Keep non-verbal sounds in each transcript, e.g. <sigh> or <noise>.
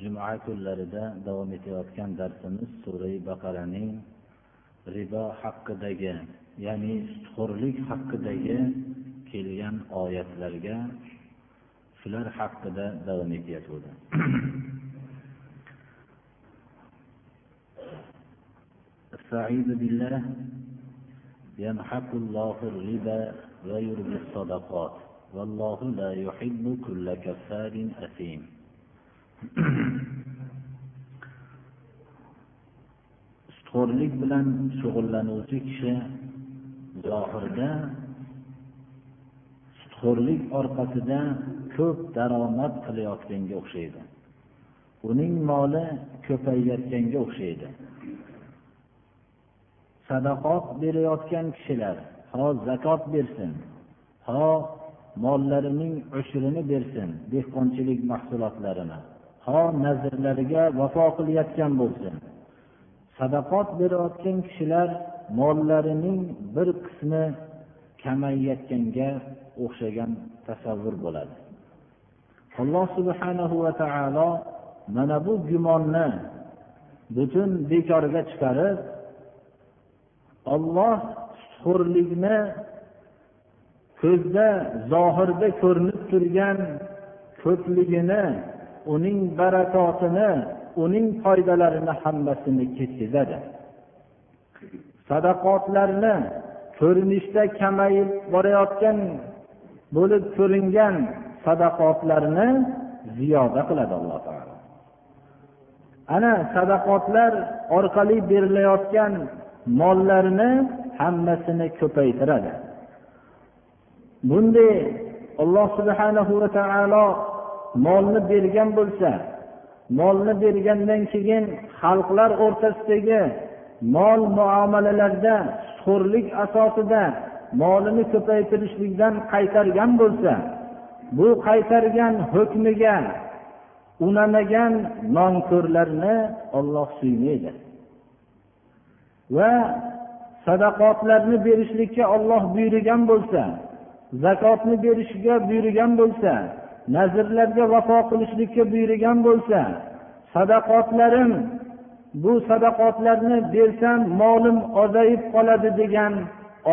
juma kunlarida davom etayotgan darsimiz surai baqaraning ribo haqidagi ya'ni sutxo'rlik haqidagi kelgan oyatlarga shular haqida davom etayotgandi استعيذ بالله يمحق الله الربا ويربي الصدقات والله لا يحب كل كفار أثيم <clears throat> sutxo'rlik bilan shug'ullanuvchi kishi zohirda sutxo'rlik orqasida ko'p daromad qilayotganga o'xshaydi. Uning moli ko'payayotganga o'xshaydi. Sadaqot berayotgan kishilar ho zakot bersin ho mollarining ushrini bersin dehqonchilik mahsulotlarini. Ho nazrlariga vafo qilayotgan bo'lsin. Sadaqot berayotgan kishilar mollarining bir qismi kamayayotganga o'xshagan tasavvur bo'ladi. Alloh subhanahu va taolo mana bu gumonni butun bekorga chiqarib olloh sutxo'rlikni ko'zda zohirda ko'rinib turgan ko'pligini uning barakotini uning foydalarini hammasini ketkazadi. Sadaqotlarni ko'rinishda kamayib borayotgan bo'lib ko'ringan sadaqotlarni ziyoda qiladi alloh taolo. Ana sadaqotlar orqali berilayotgan mollarni hammasini ko'paytiradi. Bunday alloh subhanahu va taolo molni bergan bo'lsa molni bergandan keyin xalqlar o'rtasidagi mol muomalalarda sho'rlik asosida molini ko'paytirishlikdan qaytargan bo'lsa bu qaytargan hukmiga unamagan nonko'rlarni olloh suymaydi. Va sadaqotlarni berishlikka olloh buyurgan bo'lsa zakotni berishga buyurgan bo'lsa nazrlarga vafo qilishlikka buyurgan bo'lsa sadaqotlarim bu sadaqotlarni bersam molim ozayib qoladi degan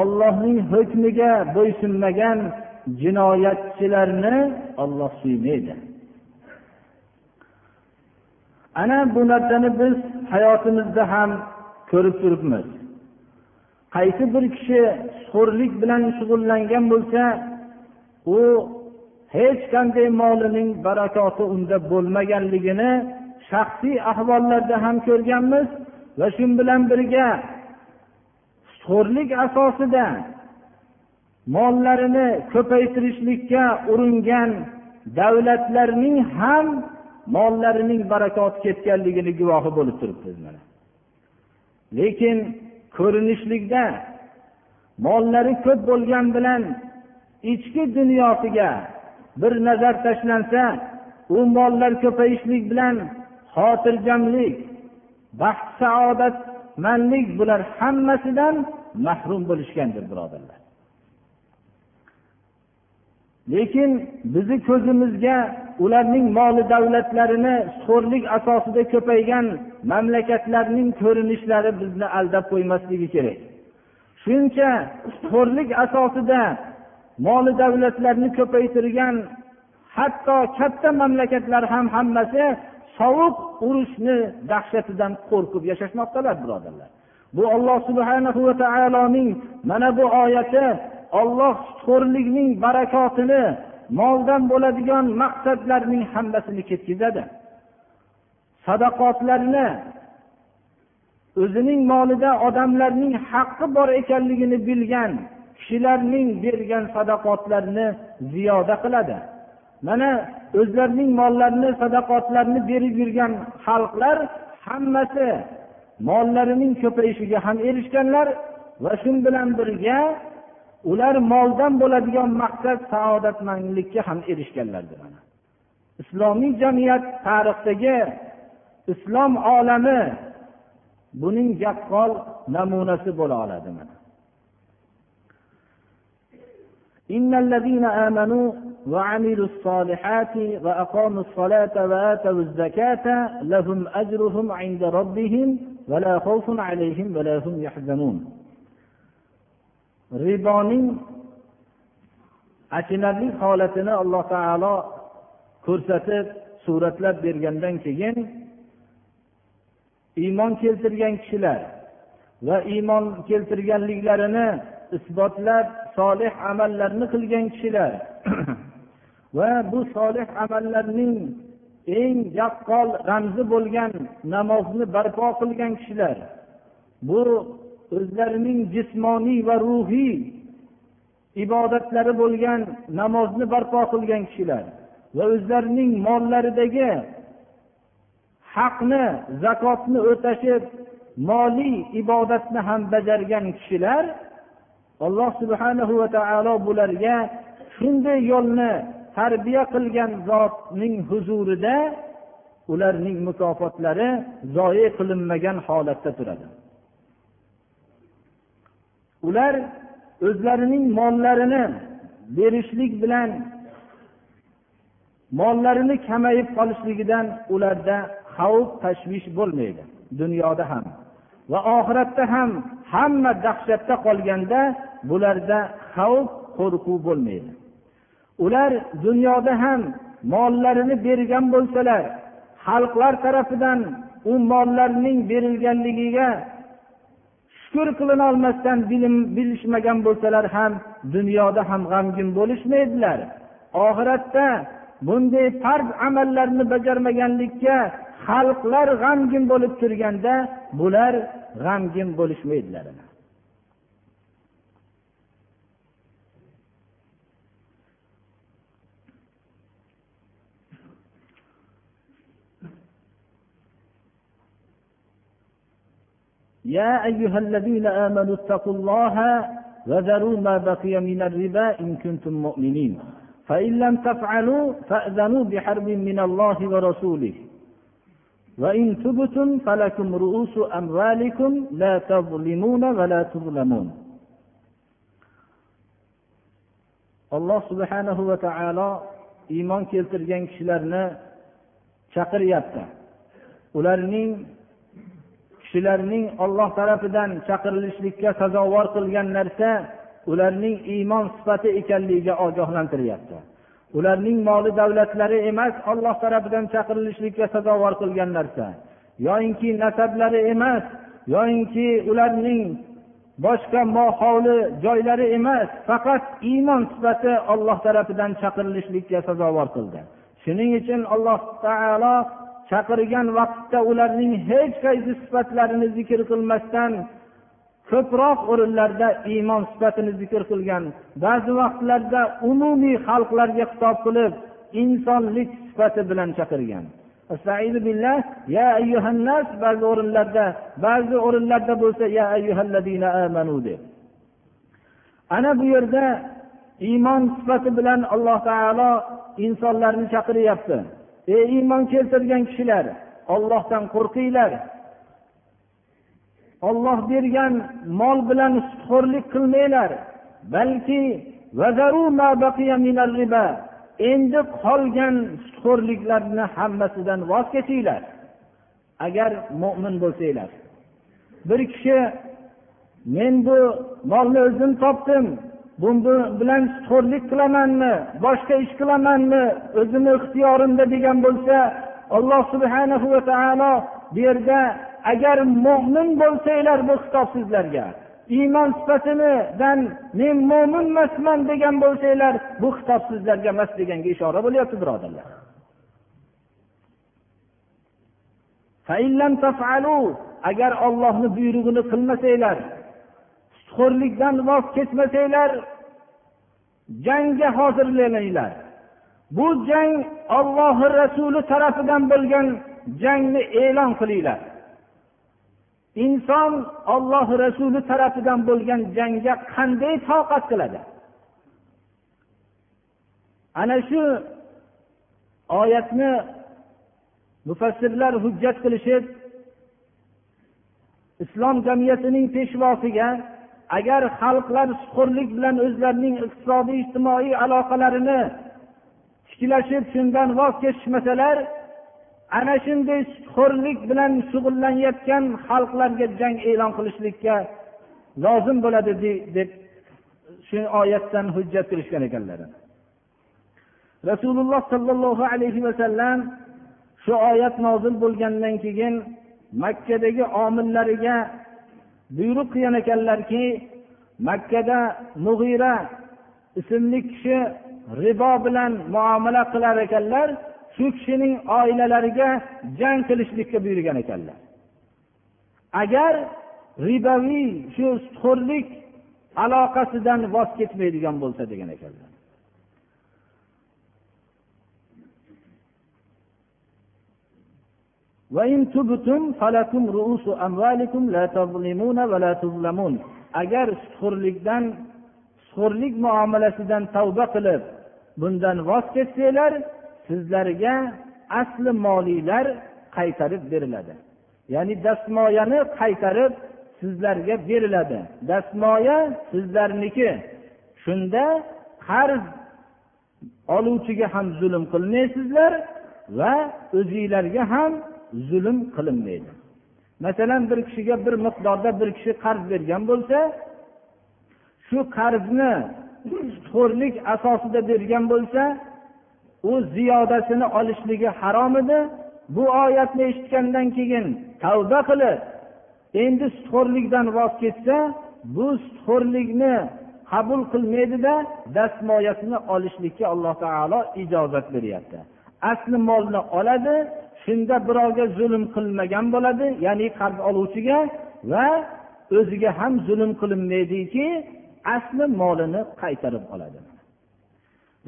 ollohning hukmiga bo'ysunmagan jinoyatchilarni olloh suymaydi. Ana bu narsani biz hayotimizda ham ko'rib turibmiz. Qaysi bir kishi xo'rlik bilan shug'ullangan bo'lsa u hech qanday molining barakoti unda bo'lmaganligini shaxsiy ahvollarda ham ko'rganmiz va shu bilan birga xo'rlik asosida mollarini ko'paytirishlikka uringan davlatlarning ham mollarining barakoti ketganligini guvohi bo'lib turibmiz mana. Lekin ko'rinishlikda mollari ko'p bo'lgan bilan ichki dunyosiga bir nazar tashlansa u mollar ko'payishlik bilan xotirjamlik baxt saodatmandlik bular hammasidan mahrum bo'lishgandir birodarlar. Lekin bizni ko'zimizga ularning moli davlatlarini sho'rlik asosida ko'paygan mamlakatlarning ko'rinishlari bizni aldab qo'ymasligi kerak. Shuncha sho'rlik asosida moli davlatlarni ko'paytirgan hatto katta mamlakatlar ham hammasi sovuq urushni dahshatidan qo'rqib yashashmoqdalar birodarlar. Bu olloh subhana va taoloning mana bu oyati olloh sutxo'rlikning barakotini moldan bo'ladigan maqsadlarning hammasini ketkazadi. Sadaqotlarni o'zining molida odamlarning haqqi bor ekanligini bilgan kishilarning bergan sadaqotlarini ziyoda qiladi. Mana o'zlarining mollarini sadaqotlarini berib yurgan xalqlar hammasi mollarining ko'payishiga ham erishganlar va shu bilan birga ular moldan bo'ladigan maqsad saodatmandlikka ham erishganlardir islomiy jamiyat tarixdagi islom olami buning yaqqol namunasi bo'la oladi إن الذين آمنوا وعملوا الصالحات وأقاموا الصلاة وآتوا الزكاة لهم أجرهم عند ربهم ولا خوف عليهم ولا هم يحزنون riboning achinarli holatini alloh taolo ko'rsatib suratlab bergandan keyin iymon keltirgan kishilar va iymon keltirganliklarini isbotlab solih amallarni qilgan kishilar. <clears throat> Va bu solih amallarning eng yaqqol ramzi bo'lgan namozni barpo qilgan kishilar. Bu o'zlarining jismoniy va ruhiy ibodatlari bo'lgan namozni barpo qilgan kishilar va o'zlarining mollaridagi haqni zakotni o'tashib moliy ibodatni ham bajargan kishilar alloh subhanahu va taolo bularga shunday yo'lni tarbiya qilgan zotning huzurida ularning mukofotlari zoye qilinmagan holatda turadi. Ular o'zlarining mollarini berishlik bilan mollarini kamayib qolishligidan ularda xavf tashvish bo'lmaydi. Dunyoda ham. Va oxiratda ham hamma dahshatda qolganda bularda xavf qo'rquv bo'lmaydi. Ular dunyoda ham mollarini bergan bo'lsalar xalqlar tarafidan u mollarning berilganligiga shukur qilinolmasdan bilishmagan bo'lsalar ham dunyoda ham g'amgin bo'lishmaydilar. Oxiratda bunday farz amallarni bajarmaganlikka xalqlar g'amgin bo'lib turganda bular g'amgin bo'lishmaydilar يا أيها الذين آمنوا اتقوا الله وذروا ما بقي من الربا إن كنتم مؤمنين. فإن لم تفعلوا فأذنوا بحرب من الله ورسوله. وإن تبتم فلكم رؤوس أموالكم لا تظلمون ولا تظلمون alloh subhanahu va taolo iymon keltirgan kishilarni chaqiryapti ularning kishilarning olloh tarafidan chaqirilishlikka sazovor qilgan narsa ularning iymon sifati ekanligiga ogohlantiryapti Ularning moli davlatlari emas olloh tarafidan chaqirilishlikka sazovor qilgan narsa. Yoyinki nasablari emas yoyinki ularning boshqa mohovli joylari emas faqat iymon sifati olloh tarafidan chaqirilishlikka sazovor qildi. Shuning uchun alloh taolo chaqirgan vaqtda ularning hech qaysi sifatlarini zikr qilmasdan ko'proq o'rinlarda iymon sifatini zikr qilgan ba'zi vaqtlarda umumiy xalqlarga xitob qilib insonlik sifati bilan chaqirgan. Ba'zi o'rinlarda ba'zi o'rinlarda bo'lsa ya amanu deb ana bu yerda iymon sifati bilan alloh taolo insonlarni chaqiryapti ey iymon keltirgan kishilar ollohdan qo'rqinglar. Olloh bergan mol bilan sudxo'rlik qilmanglar. Balki endi qolgan sudxo'rliklarni hammasidan voz kechinglar. Agar mo'min bo'lsanglar. Bir kishi men bu molni o'zim topdim. Bu bilan sudxo'rlik qilamanmi? Boshqa ish qilamanmi? O'zimni ixtiyorimda degan bo'lsa alloh subhanahu va taolo bu yerda agar mo'min bo'lsanglar bu xitob sizlarga. Iymon sifatinidan men mo'min emasman degan bo'lsanglar bu xitob sizlarga emas deganga ishora bo'lyapti birodarlar. Agar ollohni buyrug'ini qilmasanglar sutxo'rlikdan voz kechmasanglar jangga hozirlaninglar. Bu jang ollohi rasuli tarafidan bo'lgan jangni e'lon qilinglar. Inson olloh rasuli tarafidan bo'lgan jangga qanday toqat qiladi? Ana shu oyatni mufassirlar hujjat qilishib islom jamiyatining peshvosiga agar xalqlar suxurlik bilan o'zlarining iqtisodiy ijtimoiy aloqalarini tiklashib shundan voz kechishmasalar ana shunday sutxo'rlik bilan shug'ullanayotgan xalqlarga jang e'lon qilishlikka lozim bo'ladi deb shu oyatdan hujjat qilishgan ekanlar. Rasululloh sollallohu alayhi vasallam shu oyat nozil bo'lgandan keyin makkadagi omillariga buyruq qilgan ekanlarki makkada mug'ira ismli kishi ribo bilan muomala qilar ekanlar. Shu kishining oilalariga jang qilishlikka buyurgan ekanlar. Agar riboviy shu sutxo'rlik aloqasidan voz kechmaydigan bo'lsa degan ekanlar. Agar sutxo'rlikdan sutxo'rlik muomalasidan tavba qilib bundan voz kechsanglar sizlarga asli moliylar qaytarib beriladi. Ya'ni dastmoyani qaytarib sizlarga beriladi. Dastmoya sizlarniki. Shunda qarz oluvchiga ham zulm qilmaysizlar va o'zinglarga ham zulm qilinmaydi. Masalan bir kishiga bir miqdorda bir kishi qarz bergan bo'lsa shu qarzni xo'rlik asosida bergan bo'lsa u ziyodasini olishligi harom edi. Bu oyatni eshitgandan keyin tavba qilib endi sutxo'rlikdan voz kechsa bu sutxo'rlikni qabul qilmaydida dastmoyasini olishlikka alloh taolo ijozat beryapti. Asli molni oladi shunda birovga zulm qilmagan bo'ladi ya'ni qarz oluvchiga va o'ziga ham zulm qilinmaydiki asli molini qaytarib oladi.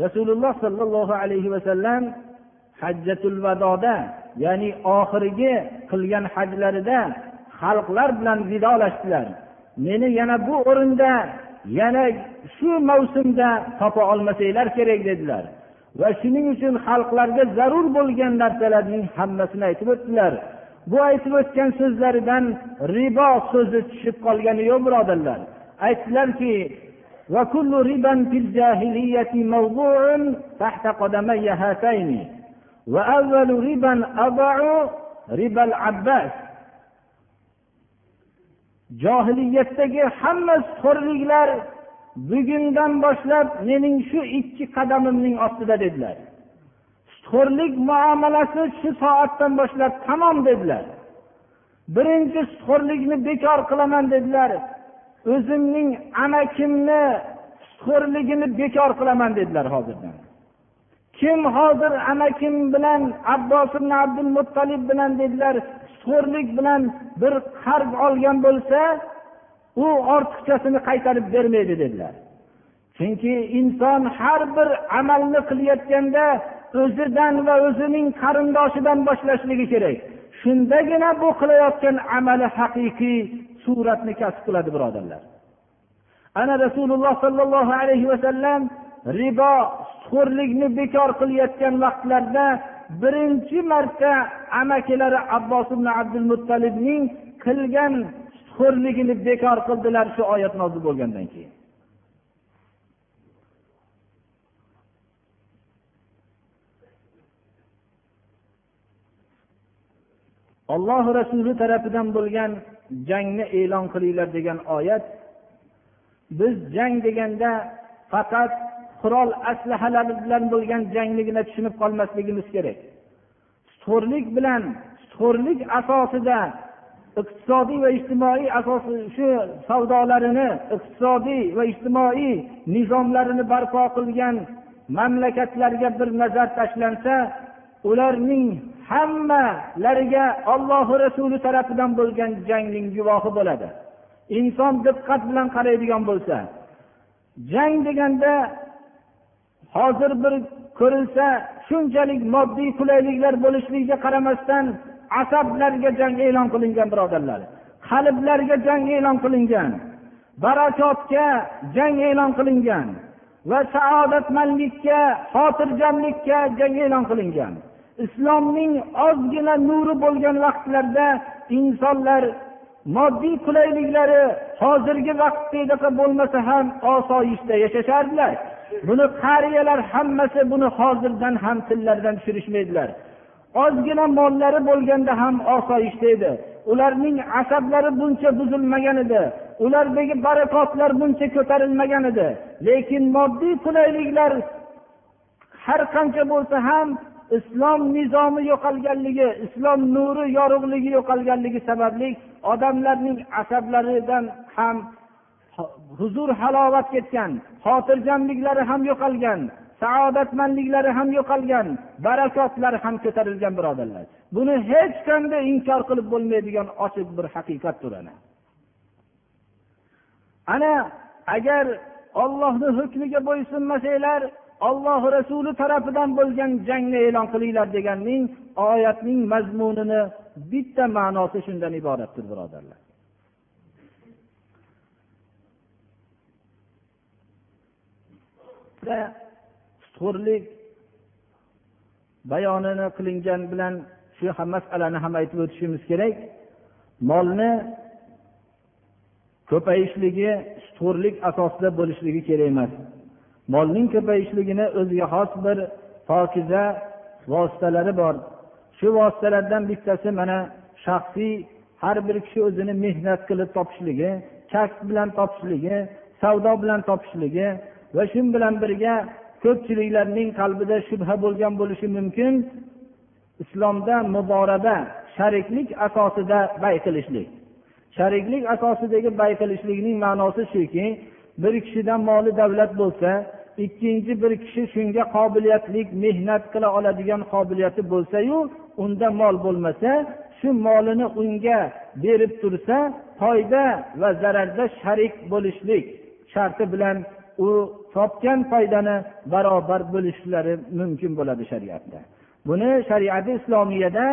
Rasululloh sollallohu alayhi vasallam hajjatul vadoda ya'ni oxirgi qilgan hajlarida xalqlar bilan vidolashdilar. Meni yana bu o'rinda yana shu mavsumda topa olmasanglar kerak dedilar. Va shuning uchun xalqlarga zarur bo'lgan narsalarning hammasini aytib o'tdilar. Bu aytib o'tgan so'zlaridan ribo so'zi tushib qolgani yo'q birodarlar. Aytdilarki وكل ربا في الجاهلية موضوع تحت قدمي هاتين وأول ربا أضع ربا العباس johiliyatdagi hamma xo'rliklar bugundan boshlab mening shu ikki qadamimning ostida dedilar sutxo'rlik muomalasi shu soatdan boshlab tamom dedilar birinchi sutxo'rlikni bekor qilaman dedilar O'zimning amakimni sutxo'rligini bekor qilaman dedilar hozirdan. Kim hozir amakim bilan abbos ibn abdul muttalib bilan dedilar sutxo'rlik bilan bir qarz olgan bo'lsa u ortiqchasini qaytarib bermaydi dedilar. Chunki inson har bir amalni qilayotganda o'zidan va o'zining qarindoshidan boshlashligi kerak. Shundagina bu qilayotgan amali haqiqiy suratni kasb qiladi birodarlar. Ana rasululloh sollallohu alayhi vasallam ribo xo'rlikni bekor qilayotgan vaqtlarda birinchi marta amakilari abbos ibn abdul muttalibning qilgan xo'rligini bekor qildilar shu oyat nozil bo'lgandan keyin. Alloh rasuli tarafidan bo'lgan jangni e'lon qilinglar degan oyat biz jang deganda faqat qurol aslahalar bilan bo'lgan jangnigina tushunib qolmasligimiz kerak. Sutxo'rlik bilan sutxo'rlik asosida iqtisodiy va ijtimoiy asosi shu savdolarini iqtisodiy va ijtimoiy nizomlarini barpo qilgan mamlakatlarga bir nazar tashlansa ularning hammalariga ollohi rasuli tarafidan bo'lgan jangning guvohi bo'ladi. Inson diqqat bilan qaraydigan bo'lsa jang deganda hozir bir ko'rilsa shunchalik moddiy qulayliklar bo'lishligiga qaramasdan asablarga jang e'lon qilingan birodarlar. Qalblarga jang e'lon qilingan barakotga jang e'lon qilingan va saodatmandlikka xotirjamlikka jang e'lon qilingan. Islomning ozgina nuri bo'lgan vaqtlarda insonlar moddiy qulayliklari hozirgi vaqtdagidaqa bo'lmasa ham osoyishta yashashardilar. Buni qariyalar hammasi buni hozirdan ham tillaridan tushirishmaydilar. Ozgina mollari bo'lganda ham osoyishta edi. Ularning asablari buncha buzilmagan edi. Ulardagi barakotlar buncha ko'tarilmagan edi. Lekin moddiy qulayliklar har qancha bo'lsa ham islom nizomi yo'qolganligi islom nuri yorug'ligi yo'qolganligi sababli odamlarning asablaridan ham huzur halovat ketgan xotirjamliklari ham yo'qolgan saodatmandliklari ham yo'qolgan barakotlari ham ko'tarilgan birodarlar. Buni hech qanday inkor qilib bo'lmaydigan ochiq bir haqiqatdir ana. Ana agar ollohni hukmiga bo'ysunmasanglar olloh rasuli tarafidan bo'lgan jangni e'lon qilinglar deganning oyatning mazmunini bitta ma'nosi shundan iboratdir birodarlar. Sutxo'rlik bayonini qilingan bilan shu masalani ham aytib o'tishimiz kerak. Molni ko'payishligi sutxo'rlik asosida bo'lishligi kerak emas. Molning ko'payishligini o'ziga xos bir pokiza vositalari bor. Shu vositalardan bittasi mana shaxsiy har bir kishi o'zini mehnat qilib topishligi kasb bilan topishligi savdo bilan topishligi va shu bilan birga ko'pchiliklarning qalbida shubha bo'lgan bo'lishi mumkin. Islomda muboraba shariklik asosida bay qilishlik shariklik asosidagi bay qilishlikning ma'nosi shuki bir kishidan moli davlat bo'lsa ikkinchi bir kishi shunga qobiliyatli mehnat qila oladigan qobiliyati bo'lsayu unda mol bo'lmasa shu molini unga berib tursa foyda va zararda sharik bo'lishlik sharti bilan u topgan foydani barobar bo'lishlari mumkin bo'ladi shariatda. Buni shariati islomiyada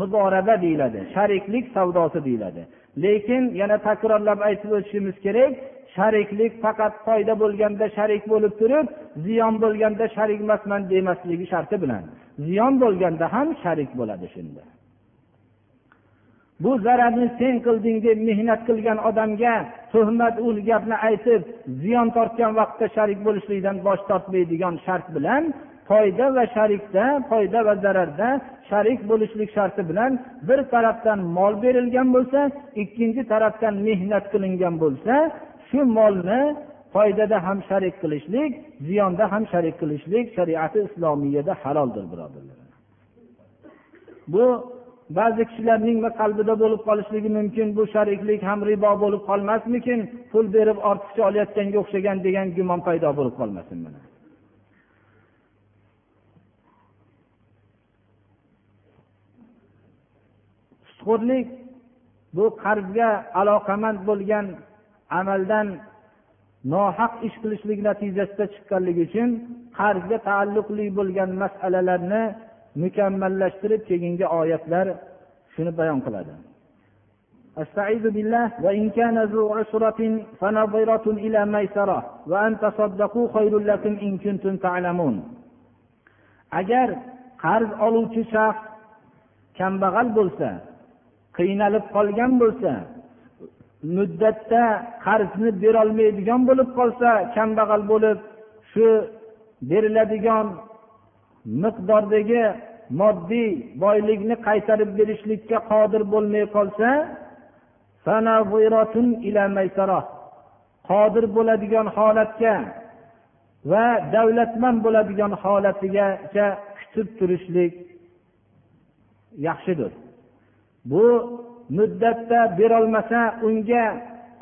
muboraba deyiladi shariklik savdosi deyiladi. Lekin yana takrorlab aytib o'tishimiz kerak shariklik faqat foyda bo'lganda sharik bo'lib turib ziyon bo'lganda sharik emasman demasligi sharti bilan. Ziyon bo'lganda ham sharik bo'ladi shunda. Bu zararni sen qilding deb mehnat qilgan odamga tuhmat u gapni aytib ziyon tortgan vaqtda sharik bo'lishlikdan bosh tortmaydigan shart bilan foyda va sharikda foyda va zararda sharik bo'lishlik sharti bilan bir tarafdan mol berilgan bo'lsa ikkinchi tarafdan mehnat qilingan bo'lsa shu molni foydada ham sharik qilishlik ziyonda ham sharik qilishlik shariati islomiyada haloldir birodarlar. Bu ba'zi kishilarning qalbida bo'lib qolishligi mumkin bu shariklik ham ribo bo'lib qolmasmikin pul berib ortiqcha olayotganga o'xshagan degan gumon paydo bo'lib qolmasin mana. Sutxo'rlik bu qarzga aloqamand bo'lgan amaldan nohaq ish qilishlik natijasida chiqqanligi uchun qarzga taalluqli bo'lgan masalalarni mukammallashtirib keyingi oyatlar shuni bayon qiladi استعيذ بالله وإن كان ذو عسرة فنظرة إلى ميسرة وأن تصدقوا خير لكم إن كنتم تعلمون agar qarz oluvchi shaxs kambag'al bo'lsa qiynalib qolgan bo'lsa muddatda qarzni berolmaydigan bo'lib qolsa kambag'al bo'lib shu beriladigan miqdordagi moddiy boylikni qaytarib berishlikka qodir bo'lmay qolsa qodir bo'ladigan holatga va davlatman bo'ladigan holatigacha kutib turishlik yaxshidir. Bu muddatda berolmasa unga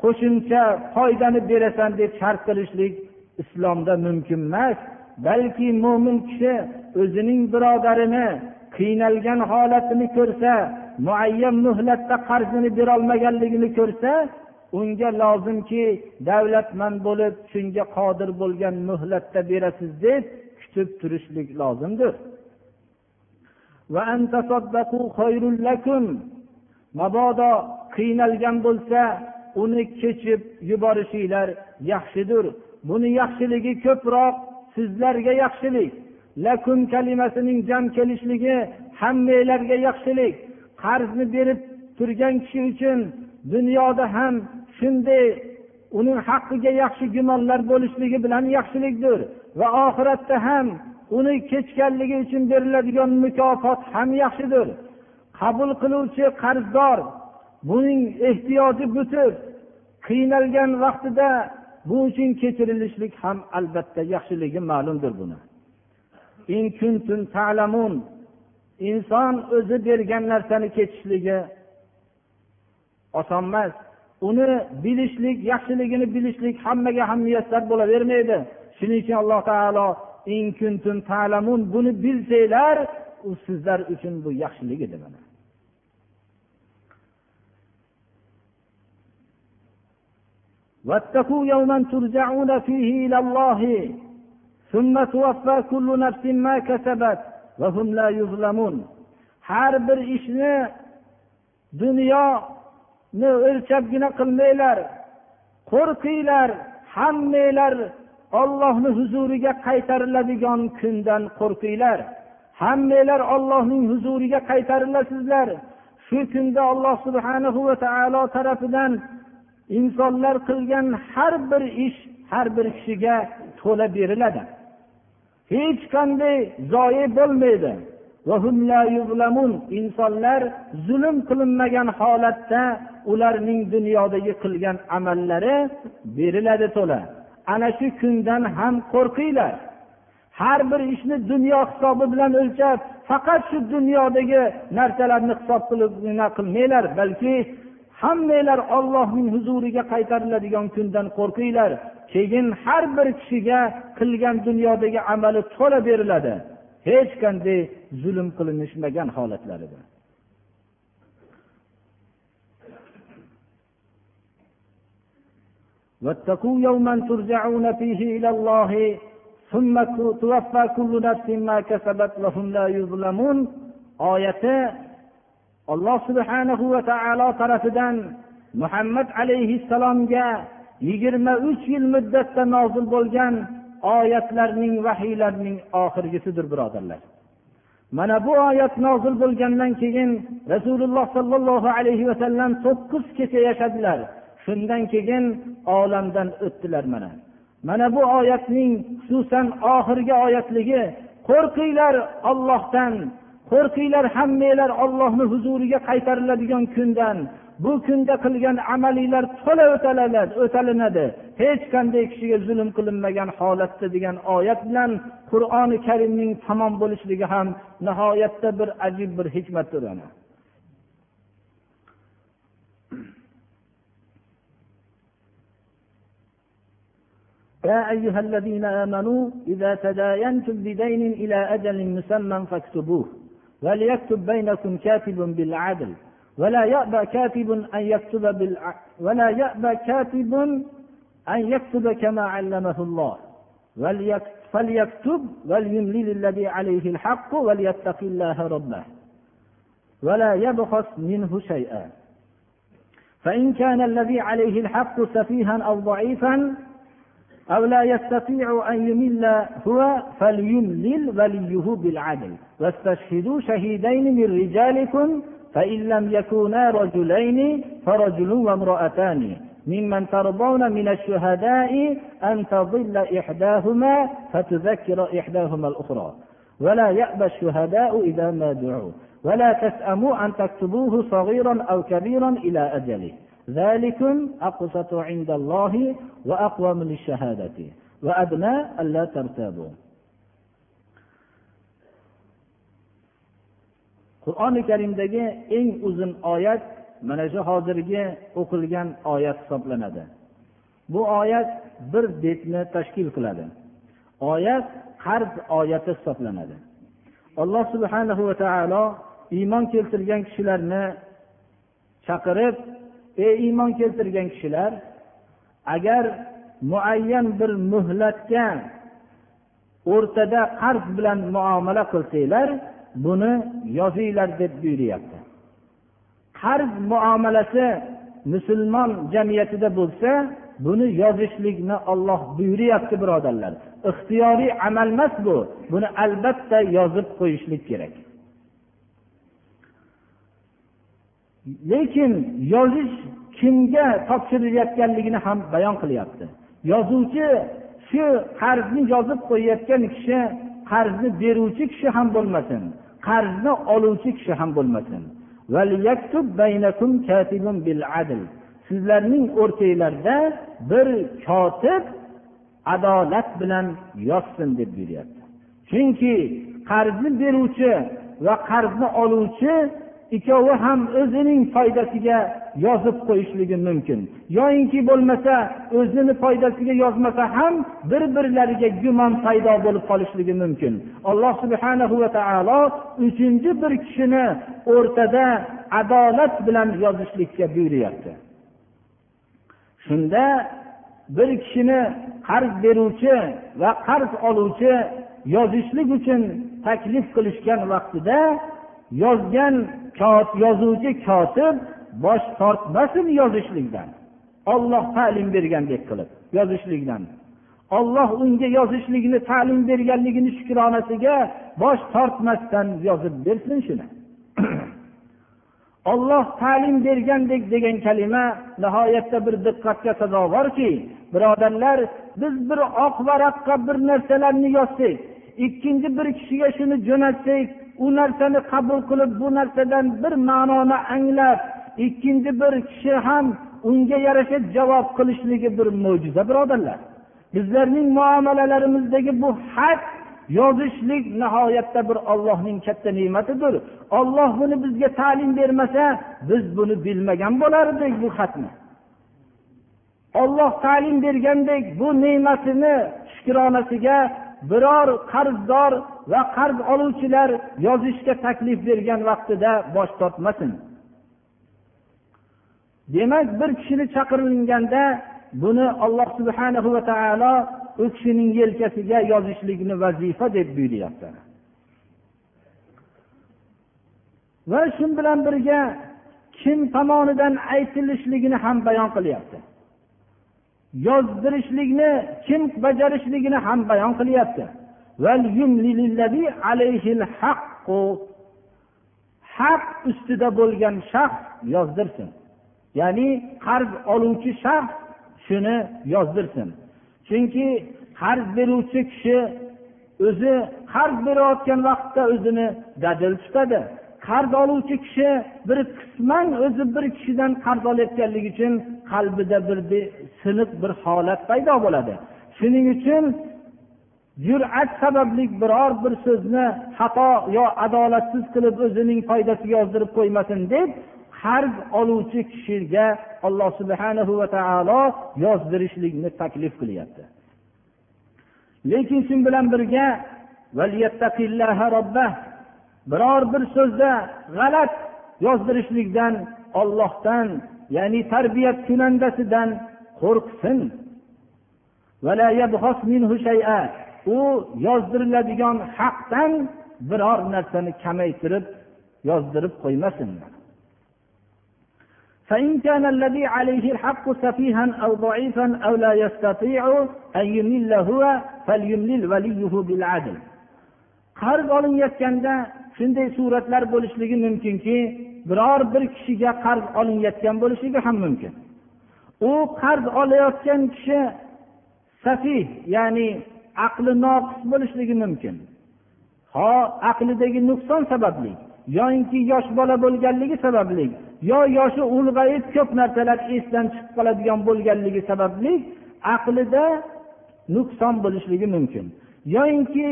qo'shimcha foydani berasan deb shart qilishlik islomda mumkin emas. Balki mo'min kishi o'zining birodarini qiynalgan holatini ko'rsa muayyan muhlatda qarzini berolmaganligini ko'rsa unga lozimki davlatmand bo'lib shunga qodir bo'lgan muhlatda berasiz deb kutib turishlik lozimdir. Mabodo qiynalgan bo'lsa uni kechib yuborishinglar yaxshidir buni yaxshiligi ko'proq sizlarga yaxshilik. Lakum kalimasining jam kelishligi hammanglarga yaxshilik. Qarzni berib turgan kishi uchun dunyoda ham shunday uning haqqiga yaxshi gumonlar bo'lishligi bilan yaxshilikdir. Va oxiratda ham uni kechganligi uchun beriladigan mukofot ham yaxshidir. Qabul qiluvchi qarzdor buning ehtiyoji butib qiynalgan vaqtida bu uchun kechirilishlik ham albatta yaxshiligi ma'lumdir buni. Inson o'zi bergan narsani kechishligi oson emas. Uni bilishlik yaxshiligini bilishlik hammaga ham muyassar bo'lavermaydi. Shuning uchun alloh taolo buni bilsanglar u sizlar uchun bu yaxshilik edi mana واتقوا يوما ترجعون فيه إلى الله ثم توفى كل نفس ما كسبت وهم لا يظلمون har bir ishni dunyoni o'lchabgina qilmanglar qo'rqinglar hammanglar ollohni huzuriga qaytariladigan kundan qo'rqinglar Hammanglar ollohning huzuriga qaytarilasizlar. Shu kunda alloh subhanahu va taolo tarafidan insonlar qilgan har bir ish har bir kishiga to'la beriladi. Hech qanday zoyi bo'lmaydi. Insonlar zulm qilinmagan holatda ularning dunyodagi qilgan amallari beriladi to'la. Ana shu kundan ham qo'rqinglar. har bir ishni dunyo hisobi bilan o'lchab faqat shu dunyodagi narsalarni hisob qilib qilmanglar balki hammanglar ollohning huzuriga qaytariladigan kundan qo'rqinglar keyin har bir kishiga qilgan dunyodagi amali to'la beriladi hech qanday zulm qilinishmagan holatlarida واتقوا يوما ترجعون فيه إلى الله oyati olloh subhanahu va taolo tarafidan muhammad alayhissalomga yigirma uch yil muddatda nozil bo'lgan oyatlarning vahiylarning oxirgisidir birodarlar mana bu oyat nozil bo'lgandan keyin rasululloh sollallohu alayhi vasallam to'qqiz kecha yashadilar. Shundan keyin olamdan o'tdilar mana. Mana bu oyatning xususan oxirgi oyatligi qo'rqinglar ollohdan qo'rqinglar hammanglar ollohni huzuriga qaytariladigan kundan bu kunda qilgan amalinglar to'la o'talinadi. Hech qanday kishiga zulm qilinmagan holatda degan oyat bilan qur'oni karimning tamom bo'lishligi ham nihoyatda bir ajib bir hikmatdir ana. يا أيها الذين آمنوا إذا تداينتم بدين إلى أجل مسمى فاكتبوه. وليكتب بينكم كاتب بالعدل. ولا يأبى كاتب أن يكتب بالع... ولا يأبى كاتب أن يكتب كما علمه الله. وليكتب فليكتب وليملل الذي عليه الحق وليتق الله ربه. ولا يبخس منه شيئا. فإن كان الذي عليه الحق سفيها أو ضعيفا أو لا يستطيع أن يمل هو فليملل وليه بالعدل. واستشهدوا شهيدين من رجالكم فإن لم يكونا رجلين فرجل وامرأتان. ممن ترضون من الشهداء أن تضل إحداهما فتذكر إحداهما الأخرى. ولا يأبى الشهداء إذا ما دعوا. ولا تسأموا أن تكتبوه صغيرا أو كبيرا إلى أجله. qur'oni karimdagi eng uzun oyat mana shu hozirgi o'qilgan oyat hisoblanadi. Bu oyat bir betni tashkil qiladi. Oyat qarz oyati hisoblanadi. Alloh subhanahu va taolo iymon keltirgan kishilarni chaqirib ey iymon keltirgan kishilar agar muayyan bir muhlatga o'rtada qarz bilan muomala qilsanglar buni yozinglar deb buyuryapti. Qarz muomalasi musulmon jamiyatida bo'lsa buni yozishlikni olloh buyuryapti birodarlar. Ixtiyoriy amal emas bu. Buni albatta yozib qo'yishlik kerak. Lekin yozish kimga topshirilayotganligini ham bayon qilyapti. Yozuvchi shu qarzni yozib qo'yayotgan kishi qarzni beruvchi kishi ham bo'lmasin qarzni oluvchi kishi ham bo'lmasin. Sizlarning o'rtanglarda bir kotib adolat bilan yozsin deb buyuryapti. Chunki qarzni beruvchi va qarzni oluvchi ikkovi ham o'zining foydasiga yozib qo'yishligi mumkin. Yoyinki bo'lmasa o'zini foydasiga yozmasa ham bir birlariga gumon paydo bo'lib qolishligi mumkin. Alloh subhana va taolo uchinchi bir kishini o'rtada adolat bilan yozishlikka buyuryapti. Shunda bir kishini qarz beruvchi va qarz oluvchi yozishlik uchun taklif qilishgan vaqtida yozgan yozuvchi kotib bosh tortmasin yozishlikdan. Olloh ta'lim bergandek qilib yozishlikdan. Olloh unga yozishlikni ta'lim berganligini shukronasiga bosh tortmasdan yozib bersin shuni. <clears throat> Olloh ta'lim bergandek degan kalima nihoyatda bir diqqatga sazovorki birodarlar biz bir oq varaqqa bir narsalarni yozsak ikkinchi bir kishiga shuni jo'natsak u narsani qabul qilib bu narsadan bir ma'noni anglab ikkinchi bir kishi ham unga yarasha javob qilishligi bir mo'jiza birodarlar. Bizlarning muomalalarimizdagi bu xat yozishlik nihoyatda bir ollohning katta ne'matidir. Olloh buni bizga ta'lim bermasa biz buni bilmagan bo'lardik bu xatni. Olloh ta'lim bergandek bu ne'matini shukronasiga biror qarzdor va qarz oluvchilar yozishga taklif bergan vaqtida bosh tortmasin. Demak bir kishini chaqirilganda buni alloh subhanahu va taolo u kishining yelkasiga yozishlikni vazifa deb buyuryapti. Va shu bilan birga kim tomonidan aytilishligini ham bayon qilyapti. Yozdirishlikni kim bajarishligini ham bayon qilyapti. Haq ustida bo'lgan shaxs yozdirsin. Ya'ni qarz oluvchi shaxs shuni yozdirsin. Chunki qarz beruvchi kishi o'zi qarz berayotgan vaqtda o'zini dadil tutadi. Qarz oluvchi kishi bir qisman o'zi bir kishidan qarz olayotganligi uchun qalbida bir siniq bir holat paydo bo'ladi. Shuning uchun jur'at sababli biror bir so'zni xato yo adolatsiz qilib o'zining foydasiga yozdirib qo'ymasin deb qarz oluvchi kishiga alloh subhana va taolo yozdirishlikni taklif qilyapti. Lekin shu bilan birga biror bir so'zda g'alat yozdirishlikdan ollohdan ya'ni tarbiyat kunandasidan qo'rqsin u yozdiriladigan haqdan biror narsani kamaytirib yozdirib qo'ymasin فإن كان الذي عليه الحق سفيها أو ضعيفا أو لا يستطيع أن يمل هو فليملل وليه بالعدل qarz olinayotganda shunday suratlar bo'lishligi mumkinki biror bir kishiga qarz olinayotgan bo'lishligi ham mumkin. U qarz olayotgan kishi safih ya'ni aqli noqis bo'lishligi mumkin. Ho aqlidagi nuqson sababli yoyinki yosh bola bo'lganligi sababli yo yoshi ulg'ayib ko'p narsalar esdan chiqib qoladigan bo'lganligi sababli aqlida nuqson bo'lishligi mumkin. Yoyinki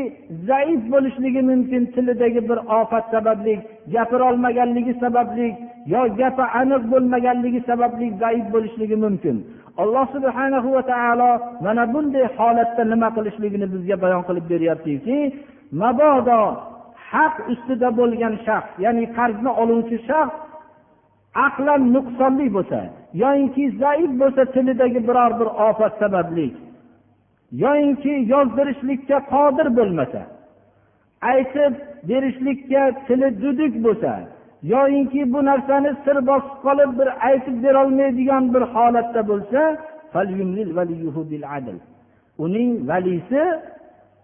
zaif bo'lishligi mumkin tilidagi bir ofat sababli gapirolmaganligi sababli yo gapi aniq bo'lmaganligi sababli zaif bo'lishligi mumkin. Alloh subhana va taolo mana bunday holatda nima qilishligini bizga bayon qilib beryaptiki mabodo haq ustida bo'lgan shaxs ya'ni qarzni oluvchi shaxs aqlan nuqsonli bo'lsa yoyinki zaif bo'lsa tilidagi biror bir ofat sababli yoyinki yozdirishlikka qodir bo'lmasa aytib berishlikka tili duduk bo'lsa yoyinki bu narsani sir bosib qolib bir aytib berolmaydigan bir holatda bo'lsa uning valisi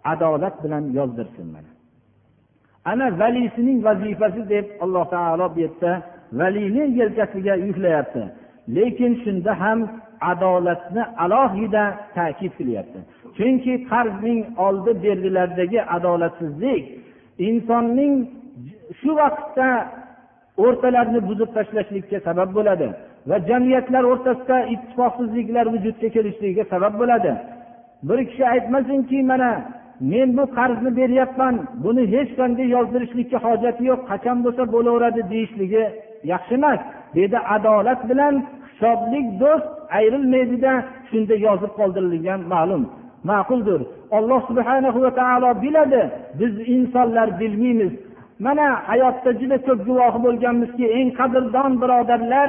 adolat bilan yozdirsin mana. Ana valisining vazifasi deb alloh taolo bu yerda valini yelkasiga yuklayapti. Lekin shunda ham adolatni alohida ta'kid qilyapti. Chunki qarzning oldi berdilardagi adolatsizlik insonning shu vaqtda o'rtalarni buzib tashlashlikka sabab bo'ladi va jamiyatlar o'rtasida ittifoqsizliklar vujudga kelishligiga sabab bo'ladi. Bir kishi aytmasinki mana men bu qarzni beryapman buni hech qanday yozdirishlikka hojati yo'q qachon bo'lsa bo'laveradi deyishligi yaxshi emas. Bu yerda adolat bilan hisoblik do'st ayrilmaydida shunda yozib qoldirilgan ma'lum. Ma'quldir. Alloh subhana va taolo biladi biz insonlar bilmaymiz. Mana hayotda juda ko'p guvohi bo'lganmizki eng qadrdon birodarlar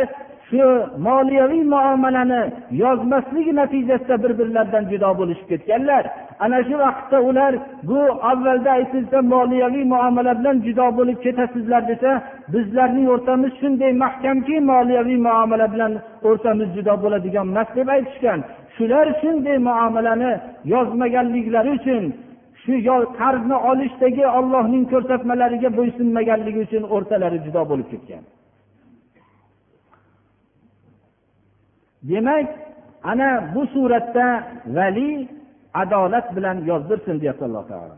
shu moliyaviy muomalani yozmaslik natijasida bir birlaridan judo bo'lishib ketganlar. Ana shu vaqtda ular bu avvalda aytilsa moliyaviy muomala bilan judo bo'lib ketasizlar desa bizlarning o'rtamiz shunday mahkamki moliyaviy muomala bilan o'rtamiz judo bo'ladigan emas deb aytishgan. Shular shunday muomalani yozmaganliklari uchun shu qarzni olishdagi ollohning ko'rsatmalariga bo'ysunmaganligi uchun o'rtalari judo bo'lib ketgan. Demak ana bu suratda vali adolat bilan yozdirsin deyapti alloh taolo.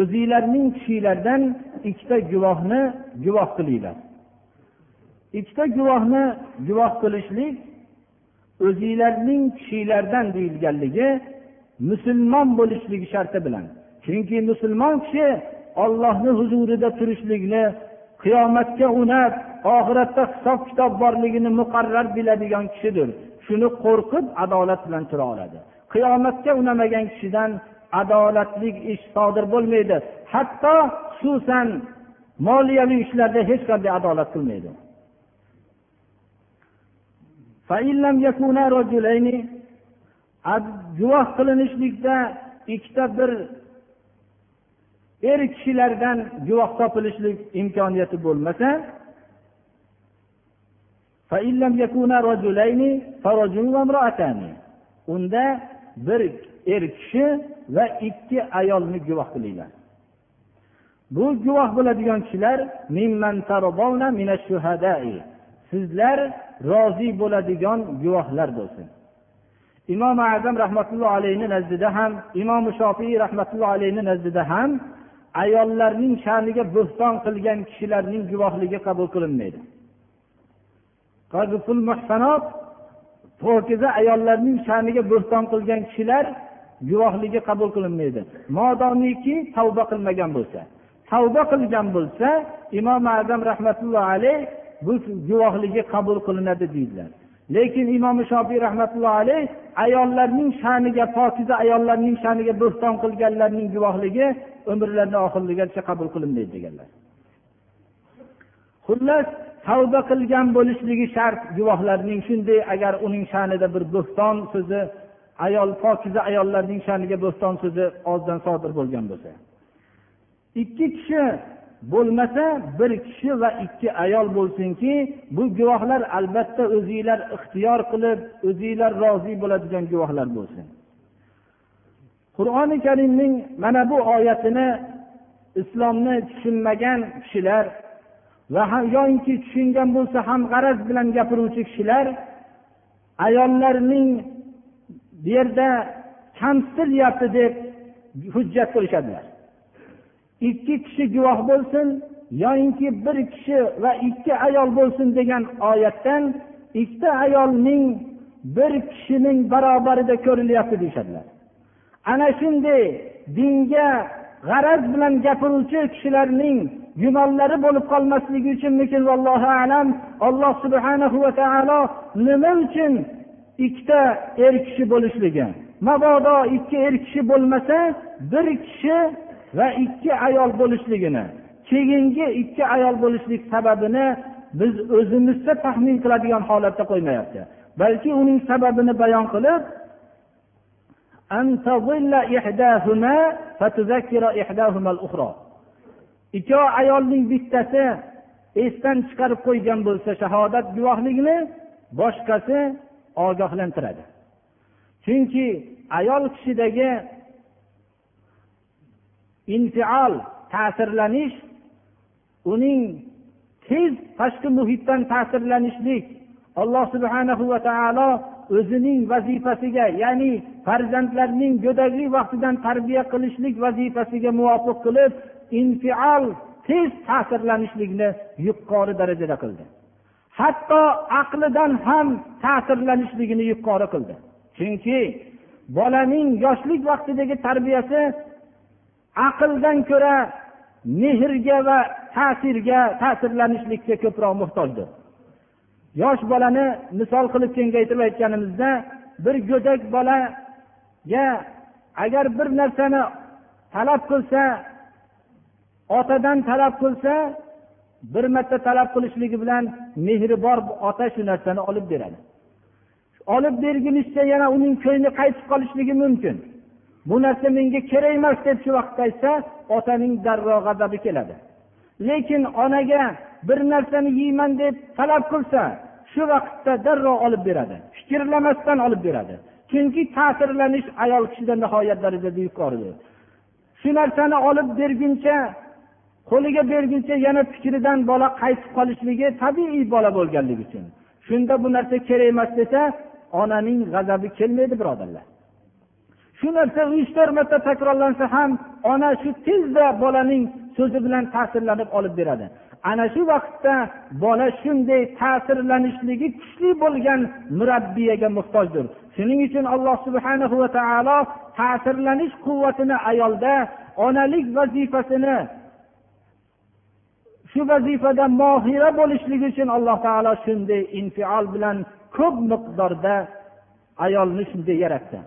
O'zinglarning kishilaridan ikkita guvohni guvoh qilinglar. Ikkita guvohni guvoh qilishlik o'zinglarning kishilaridan deyilganligi musulmon bo'lishligi sharti bilan. Chunki musulmon kishi ollohni huzurida turishlikni qiyomatga unab oxiratda hisob kitob borligini muqarrar biladigan kishidir. Shuni qo'rqib adolat bilan tura oladi. Qiyomatga unamagan kishidan adolatli ish sodir bo'lmaydi. Hatto xususan moliyaviy ishlarda hech qanday adolat qilmaydi. Guvoh qilinishlikda ikkita bir er kishilardan guvoh topilishlik imkoniyati bo'lmasa unda bir er kishi va ikki ayolni guvoh qilinglar. Bu guvoh bo'ladigan kishilar sizlar rozi bo'ladigan guvohlar bo'lsin. Imom azam rahmatullohi alayhi nazdida ham imom shofiy rahmatullohi alayhi nazdida ham ayollarning sha'niga bo'xton qilgan kishilarning guvohligi qabul qilinmaydi. Pokiza ayollarning sha'niga bo'xton qilgan kishilar guvohligi qabul qilinmaydi. Modomiki tavba qilmagan bo'lsa. Tavba qilgan bo'lsa imom azam rahmatullohi alayh bu guvohligi qabul qilinadi deydilar. Lekin imom shofiy rahmatullohi alayh ayollarning sha'niga pokiza ayollarning sha'niga bo'xton qilganlarning guvohligi umrlarini oxirligacha qabul qilinmaydi deganlar. Xullas tavba qilgan bo'lishligi shart guvohlarning. Shunday agar uning sha'nida bir bo'xton so'zi ayol pokiza ayollarning sha'niga bo'xton so'zi ozdan sodir bo'lgan bo'lsa. Ikki kishi bo'lmasa bir kishi va ikki ayol bo'lsinki bu guvohlar albatta o'zinglar ixtiyor qilib o'zinglar rozi bo'ladigan guvohlar bo'lsin. Qur'oni karimning mana bu oyatini islomni tushunmagan kishilar va yoinki tushungan bo'lsa ham g'araz bilan gapiruvchi kishilar ayollarning bu yerda kamsitilyapti deb hujjat qilishadilar ikki kishi guvoh bo'lsin yoyinki bir kishi va ikki ayol bo'lsin degan oyatdan ikkita ayolning bir kishining barobarida ko'rilyapti deyishadilar. Ana shunday dinga g'araz bilan gapiruvchi kishilarning gumonlari bo'lib qolmasligi uchunmikin vallohu alam alloh subhana va taolo nima uchun ikkita er kishi bo'lishligi. Mabodo ikki er kishi bo'lmasa bir kishi va ikki ayol bo'lishligini keyingi ikki ayol bo'lishlik sababini biz o'zimizcha taxmin qiladigan holatda qo'ymayapti. Balki uning sababini bayon qilib ikkov ayolning bittasi esdan chiqarib qo'ygan bo'lsa shahodat guvohligini boshqasi ogohlantiradi. Chunki ayol kishidagi infial ta'sirlanish uning tez tashqi muhitdan ta'sirlanishlik alloh subhanahu va taolo o'zining vazifasiga ya'ni farzandlarning go'daklik vaqtidan tarbiya qilishlik vazifasiga muvofiq qilib infial tez ta'sirlanishlikni yuqori darajada qildi. Hatto aqlidan ham ta'sirlanishligini yuqori qildi. Chunki bolaning yoshlik vaqtidagi tarbiyasi aqldan ko'ra mehrga va ta'sirga ta'sirlanishlikka ko'proq muhtojdir. Yosh bolani misol qilib kengaytirib aytganimizda bir go'dak bolaga agar bir narsani talab qilsa otadan talab qilsa bir marta talab qilishligi bilan mehri bor ota shu narsani olib beradi. Olib bergunizcha yana uning ko'ngli qaytib qolishligi mumkin. Bu narsa menga kerak emas deb shu vaqtda aytsa otaning darrov g'azabi keladi. Lekin onaga bir narsani yeyman deb talab qilsa shu vaqtda darrov olib beradi. Fikrlamasdan olib beradi. Chunki ta'sirlanish ayol kishida nihoyat darajada yuqoridir. Shu narsani olib berguncha qo'liga berguncha yana fikridan bola qaytib qolishligi tabiiy bola bo'lganligi uchun. Shunda bu narsa kerak emas desa onaning g'azabi kelmaydi birodarlar. Shu narsa uch to'rt marta takrorlansa ham ona shu tezda bolaning so'zi bilan ta'sirlanib olib beradi. Ana shu vaqtda bola shunday ta'sirlanishligi kuchli bo'lgan murabbiyaga muhtojdir. Shuning uchun alloh subhana va taolo ta'sirlanish quvvatini ayolda onalik vazifasini shu vazifada mohira bo'lishligi uchun alloh taolo shunday infiol bilan ko'p miqdorda ayolni shunday yaratdi.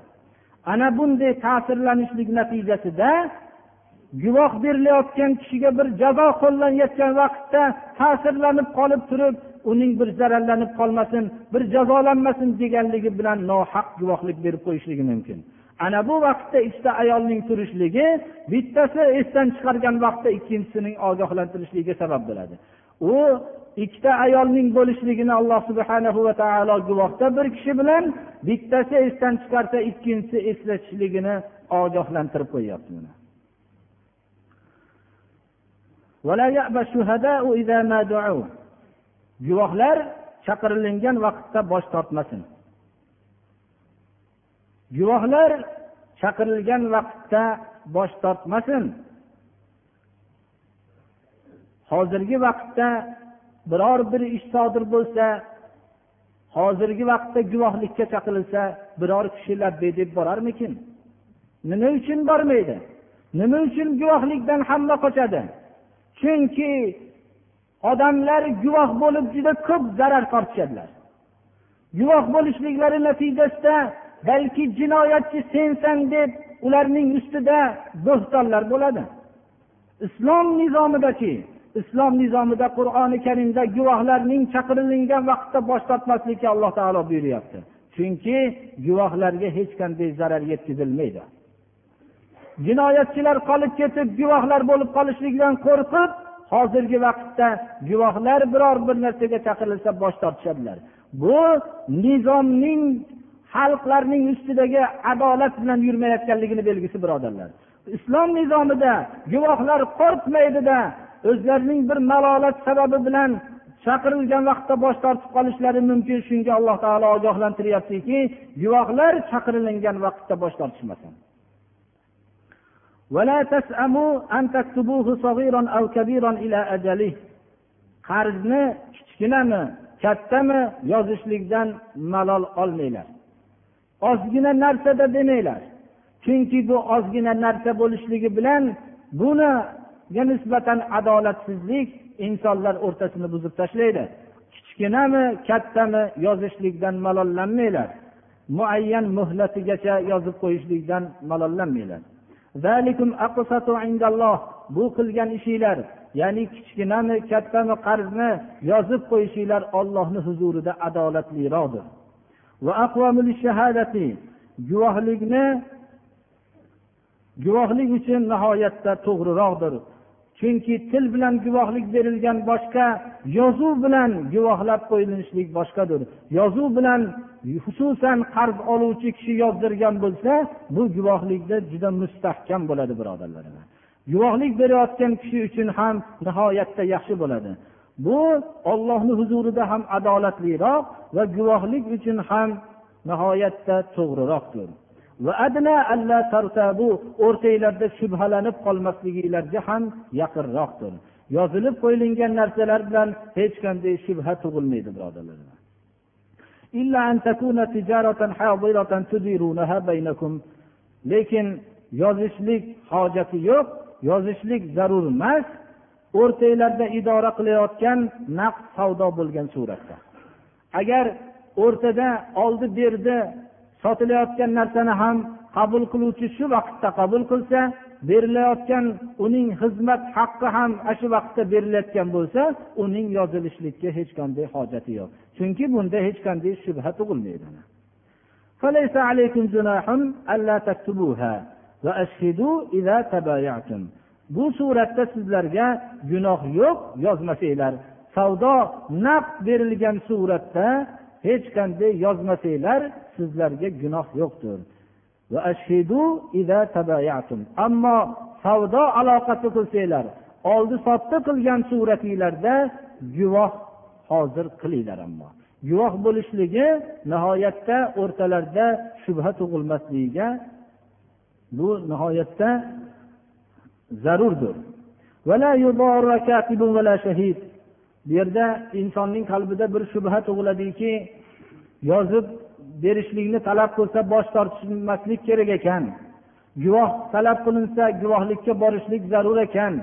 Ana bunday ta'sirlanishlik natijasida guvoh berilayotgan kishiga bir jazo qo'llanayotgan vaqtda ta'sirlanib qolib turib uning bir zararlanib qolmasin bir jazolanmasin deganligi bilan nohaq guvohlik berib qo'yishligi mumkin. Ana bu vaqtda ikkita ayolning turishligi bittasi esdan chiqargan vaqtda ikkinchisining ogohlantirishligiga sabab bo'ladi. U ikkita ayolning bo'lishligini alloh subhana va taolo guvohda bir kishi bilan bittasi esdan chiqarsa ikkinchisi eslatishligini ogohlantirib qo'yyapti guvohlar chaqirilingan vaqtda bosh tortmasin. Guvohlar chaqirilgan vaqtda bosh tortmasin. Hozirgi vaqtda biror bir ish sodir bo'lsa hozirgi vaqtda guvohlikka chaqirilsa biror kishi labbay deb borarmikin? Nima uchun bormaydi? Nima uchun guvohlikdan hamma qochadi? Chunki odamlar guvoh bo'lib juda ko'p zarar tortishadilar. Guvoh bo'lishliklari natijasida balki jinoyatchi sensan deb ularning ustida bo'xtonlar bo'ladi. Islom nizomidachi islom nizomida qur'oni karimda guvohlarning chaqirilingan vaqtda bosh tortmaslikka alloh taolo buyuryapti. Chunki guvohlarga hech qanday zarar yetkazilmaydi. Jinoyatchilar qolib ketib guvohlar bo'lib qolishligidan qo'rqib hozirgi vaqtda guvohlar biror bir narsaga chaqirilsa bosh tortishadilar. Bu nizomning xalqlarning ustidagi adolat bilan yurmayotganligini belgisi birodarlar. Islom nizomida guvohlar qo'rqmaydida o'zlarining bir malolat sababi bilan chaqirilgan vaqtda bosh tortib qolishlari mumkin. Shunga alloh taolo ogohlantiryaptiki guvohlar chaqirilingan vaqtda bosh tortishmasin. Qarzni kichkinami kattami yozishlikdan malol olmanglar. Ozgina narsada demanglar. Chunki bu ozgina narsa bo'lishligi bilan buni nisbatan adolatsizlik insonlar o'rtasini buzib tashlaydi. Kichkinami kattami yozishlikdan malollanmanglar. Muayyan muhlatigacha yozib qo'yishlikdan malollanmanglar. Bu qilgan ishinglar ya'ni kichkinami kattami qarzni yozib qo'yishinglar ollohni huzurida adolatliroqdir. Guvohlikni guvohlik uchun nihoyatda to'g'riroqdir. Chunki til bilan guvohlik berilgan boshqa yozuv bilan guvohlab qo'yilishlik boshqadir. Yozuv bilan xususan qarz oluvchi kishi yozdirgan bo'lsa bu guvohlikda juda mustahkam bo'ladi birodarlar guvohlik berayotgan kishi uchun ham nihoyatda yaxshi bo'ladi. Bu ollohni huzurida ham adolatliroq va guvohlik uchun ham nihoyatda to'g'riroqdir. O'rtanglarda shubhalanib qolmasliginglarga ham yaqinroqdir. Yozilib qo'yilgan narsalar bilan hech qanday shubha tug'ilmaydi birodarlar lekin yozishlik hojati yo'q yozishlik zarur emas. O'rtanglarda idora qilayotgan naqd savdo bo'lgan suratda. Agar o'rtada oldi berdi sotilayotgan narsani ham qabul qiluvchi shu vaqtda qabul qilsa berilayotgan uning xizmat haqqi ham ana shu vaqtda berilayotgan bo'lsa uning yozilishlikka hech qanday hojati yo'q. Chunki bunda hech qanday shubha tug'ilmaydi bu suratda sizlarga gunoh yo'q yozmasanglar. Savdo naqd berilgan suratda hech qanday yozmasanglar sizlarga gunoh yo'qdir. Ammo savdo aloqasi qilsanglar oldi sotdi qilgan suratinglarda guvoh hozir qilinglar ammo. Guvoh bo'lishligi nihoyatda o'rtalarida shubha tug'ilmasligiga bu nihoyatda zarurdir. Bu yerda insonning qalbida bir shubha tug'iladiki yozib berishlikni talab qilsa bosh tortishmaslik kerak ekan. Guvoh talab qilinsa guvohlikka borishlik zarur ekan.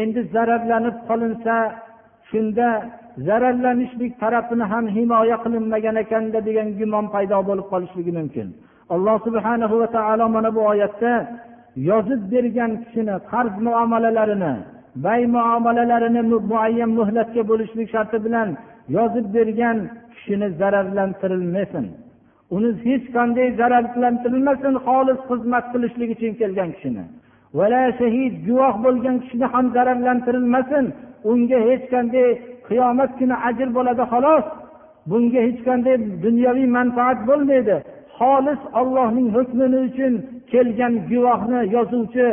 Endi zararlanib qolinsa shunda zararlanishlik tarafini ham himoya qilinmagan ekanda degan gumon paydo bo'lib qolishligi mumkin. Alloh subhanahu va taolo mana bu oyatda yozib bergan kishini qarz muomalalarini bay muomalalarini muayyan muhlatga bo'lishlik sharti bilan yozib bergan kishini zararlantirilmasin. Uni hech qanday zararlantirilmasin xolis xizmat qilishlik uchun kelgan kishini. Vala shahid guvoh bo'lgan kishini ham zararlantirilmasin unga hech qanday qiyomat kuni ajr bo'ladi xolos. Bunga hech qanday dunyoviy manfaat bo'lmaydi. Xolis ollohning hukmini uchun kelgan guvohni yozuvchi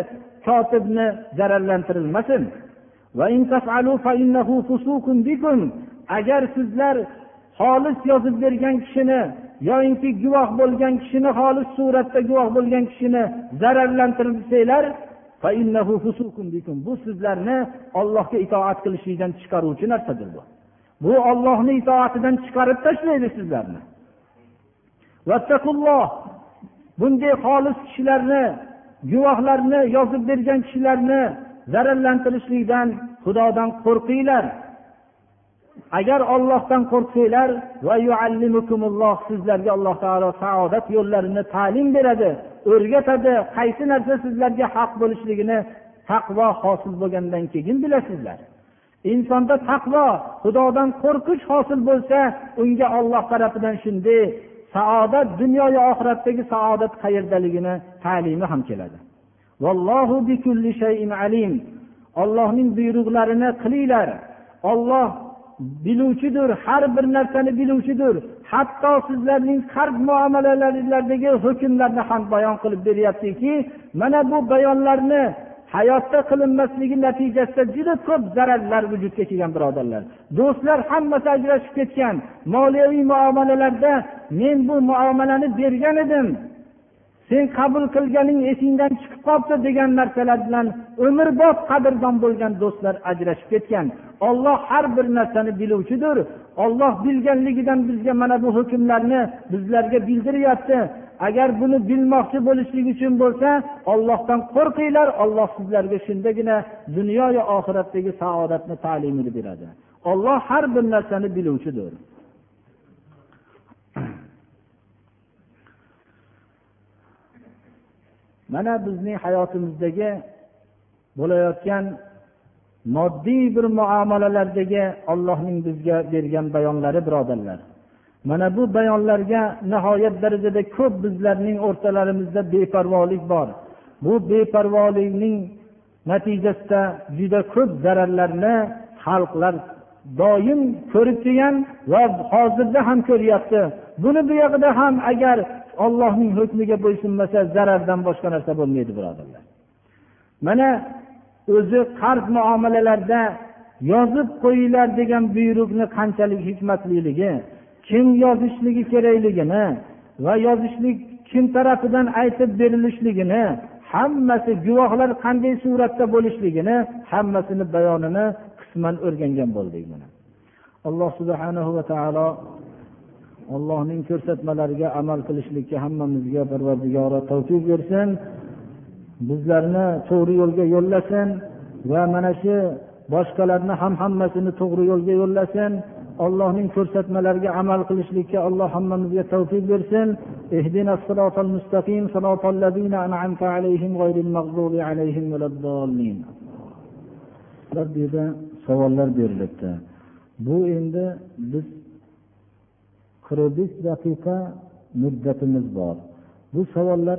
kotibni zararlantirilmasin. Agar sizlar xolis yozib bergan kishini yoyinki guvoh bo'lgan kishini xolis suratda guvoh bo'lgan kishini zararlantirsanglar bu sizlarni ollohga itoat qilishlikdan chiqaruvchi narsadir bu. Bu ollohni itoatidan chiqarib tashlaydi sizlarni. Bunday xolis kishilarni guvohlarni yozib bergan kishilarni zararlantirishlikdan xudodan qo'rqinglar. Agar ollohdan qo'rqsanglar sizlarga alloh taolo saodat yo'llarini ta'lim beradi o'rgatadi qaysi narsa sizlarga haq bo'lishligini taqvo hosil bo'lgandan keyin bilasizlar. Insonda taqvo xudodan qo'rqish hosil bo'lsa unga olloh tarafidan shunday saodat dunyoyu oxiratdagi saodat qayerdaligini ta'limi ham keladi. Ollohning buyruqlarini qilinglar. Olloh biluvchidir har bir narsani biluvchidir. Hatto sizlarning qarz muomalalaringlardagi hukmlarni ham bayon qilib beryaptiki mana bu bayonlarni hayotda qilinmasligi natijasida juda ko'p zararlar vujudga kelgan birodarlar. Do'stlar hammasi ajrashib ketgan. Moliyaviy muomalalarda men bu muomalani bergan edim. Sen qabul qilganing esingdan chiqib qolibdi degan narsalar bilan umrbod qadrdon bo'lgan do'stlar ajrashib ketgan. Olloh har bir narsani biluvchidir. Olloh bilganligidan bizga mana bu hukmlarni bizlarga bildiryapti agar buni bilmoqchi bo'lishlik uchun bo'lsa ollohdan qo'rqinglar olloh sizlarga shundagina dunyoyu oxiratdagi saodatni ta'limini beradi. Olloh har bir narsani biluvchidir. <clears throat> Mana bizning hayotimizdagi bo'layotgan moddiy bir muomalalardagi ollohning bizga bergan bayonlari birodarlar. Mana bu bayonlarga nihoyat darajada ko'p bizlarning o'rtalarimizda beparvolik bor. Bu beparvolikning natijasida juda ko'p zararlarni xalqlar doim ko'rib kelgan va hozirda ham ko'ryapti. Buni buyog'ida ham agar ollohning hukmiga bo'ysunmasa zarardan boshqa narsa bo'lmaydi birodarlar. Mana o'zi qarz muomalalarda yozib qo'yinglar degan buyruqni qanchalik hikmatliligi kim yozishligi kerakligini va yozishlik kim tarafidan aytib berilishligini hammasi guvohlar qanday suratda bo'lishligini hammasini bayonini qisman o'rgangan bo'ldik mana. Alloh subhanahu va taolo allohning ko'rsatmalariga amal qilishlikka hammamizga parvardigori tavfiq bersin. Bizlarni to'g'ri yo'lga yo'llasin va mana shu boshqalarni ham hammasini to'g'ri yo'lga yo'llasin. allohning ko'rsatmalariga amal qilishlikka alloh hammamizga tavfiq bersin اهدنا الصراط المستقيم صراط الذين أنعمت عليهم غير المغضوب عليهم ولا الضالين savollar berilibdi bu endi biz qirq besh daqiqa muddatimiz bor bu savollar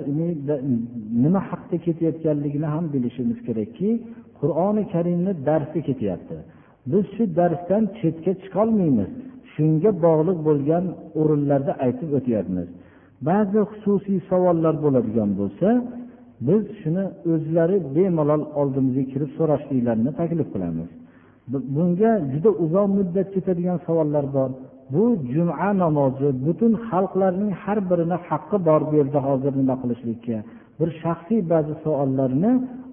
nima haqda ketayotganligini ham bilishimiz kerakki qur'oni karimni darsi ketyapti Biz shu darsdan chetga chiqolmaymiz. Shunga bog'liq bo'lgan o'rinlarda aytib o'tyapmiz. Ba'zi xususiy savollar bo'ladigan bo'lsa biz shuni o'zlari bemalol oldimizga kirib so'rashliklarini taklif qilamiz. Bunga juda uzoq muddat ketadigan savollar bor. Bu juma namozi butun xalqlarning har birini haqqi bor bu yerda hozir nima qilishlikka bir shaxsiy ba'zi savollarni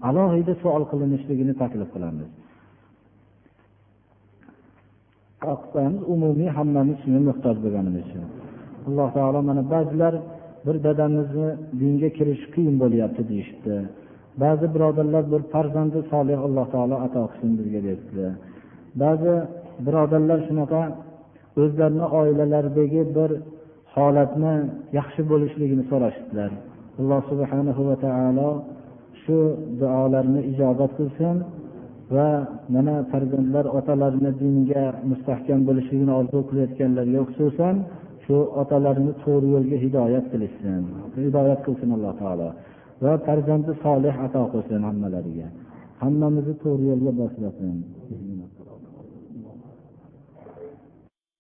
alohida savol qilinishligini taklif qilamiz. Umumiy hammamiz shunga muhtoj bo'lganimiz uchun. Alloh taolo mana ba'zilar bir dadamizni dinga kirish qiyin bo'lyapti deyishibdi. Ba'zi birodarlar bir farzandi solih alloh taolo ato qilsin bizga debdi. Ba'zi birodarlar shunaqa o'zlarini oilalaridagi bir holatni yaxshi bo'lishligini so'rashibdilar. Alloh subhanahu va taolo shu duolarni ijobat qilsin. Va mana farzandlar otalarini dinga mustahkam bo'lishligini orzu qilayotganlarga xususan shu otalarini to'g'ri yo'lga hidoyat qilishsin. Hidoyat qilsin alloh taolo va farzandi solih ato qilsin hammalariga hammamizni to'g'ri yo'lga boshlasin.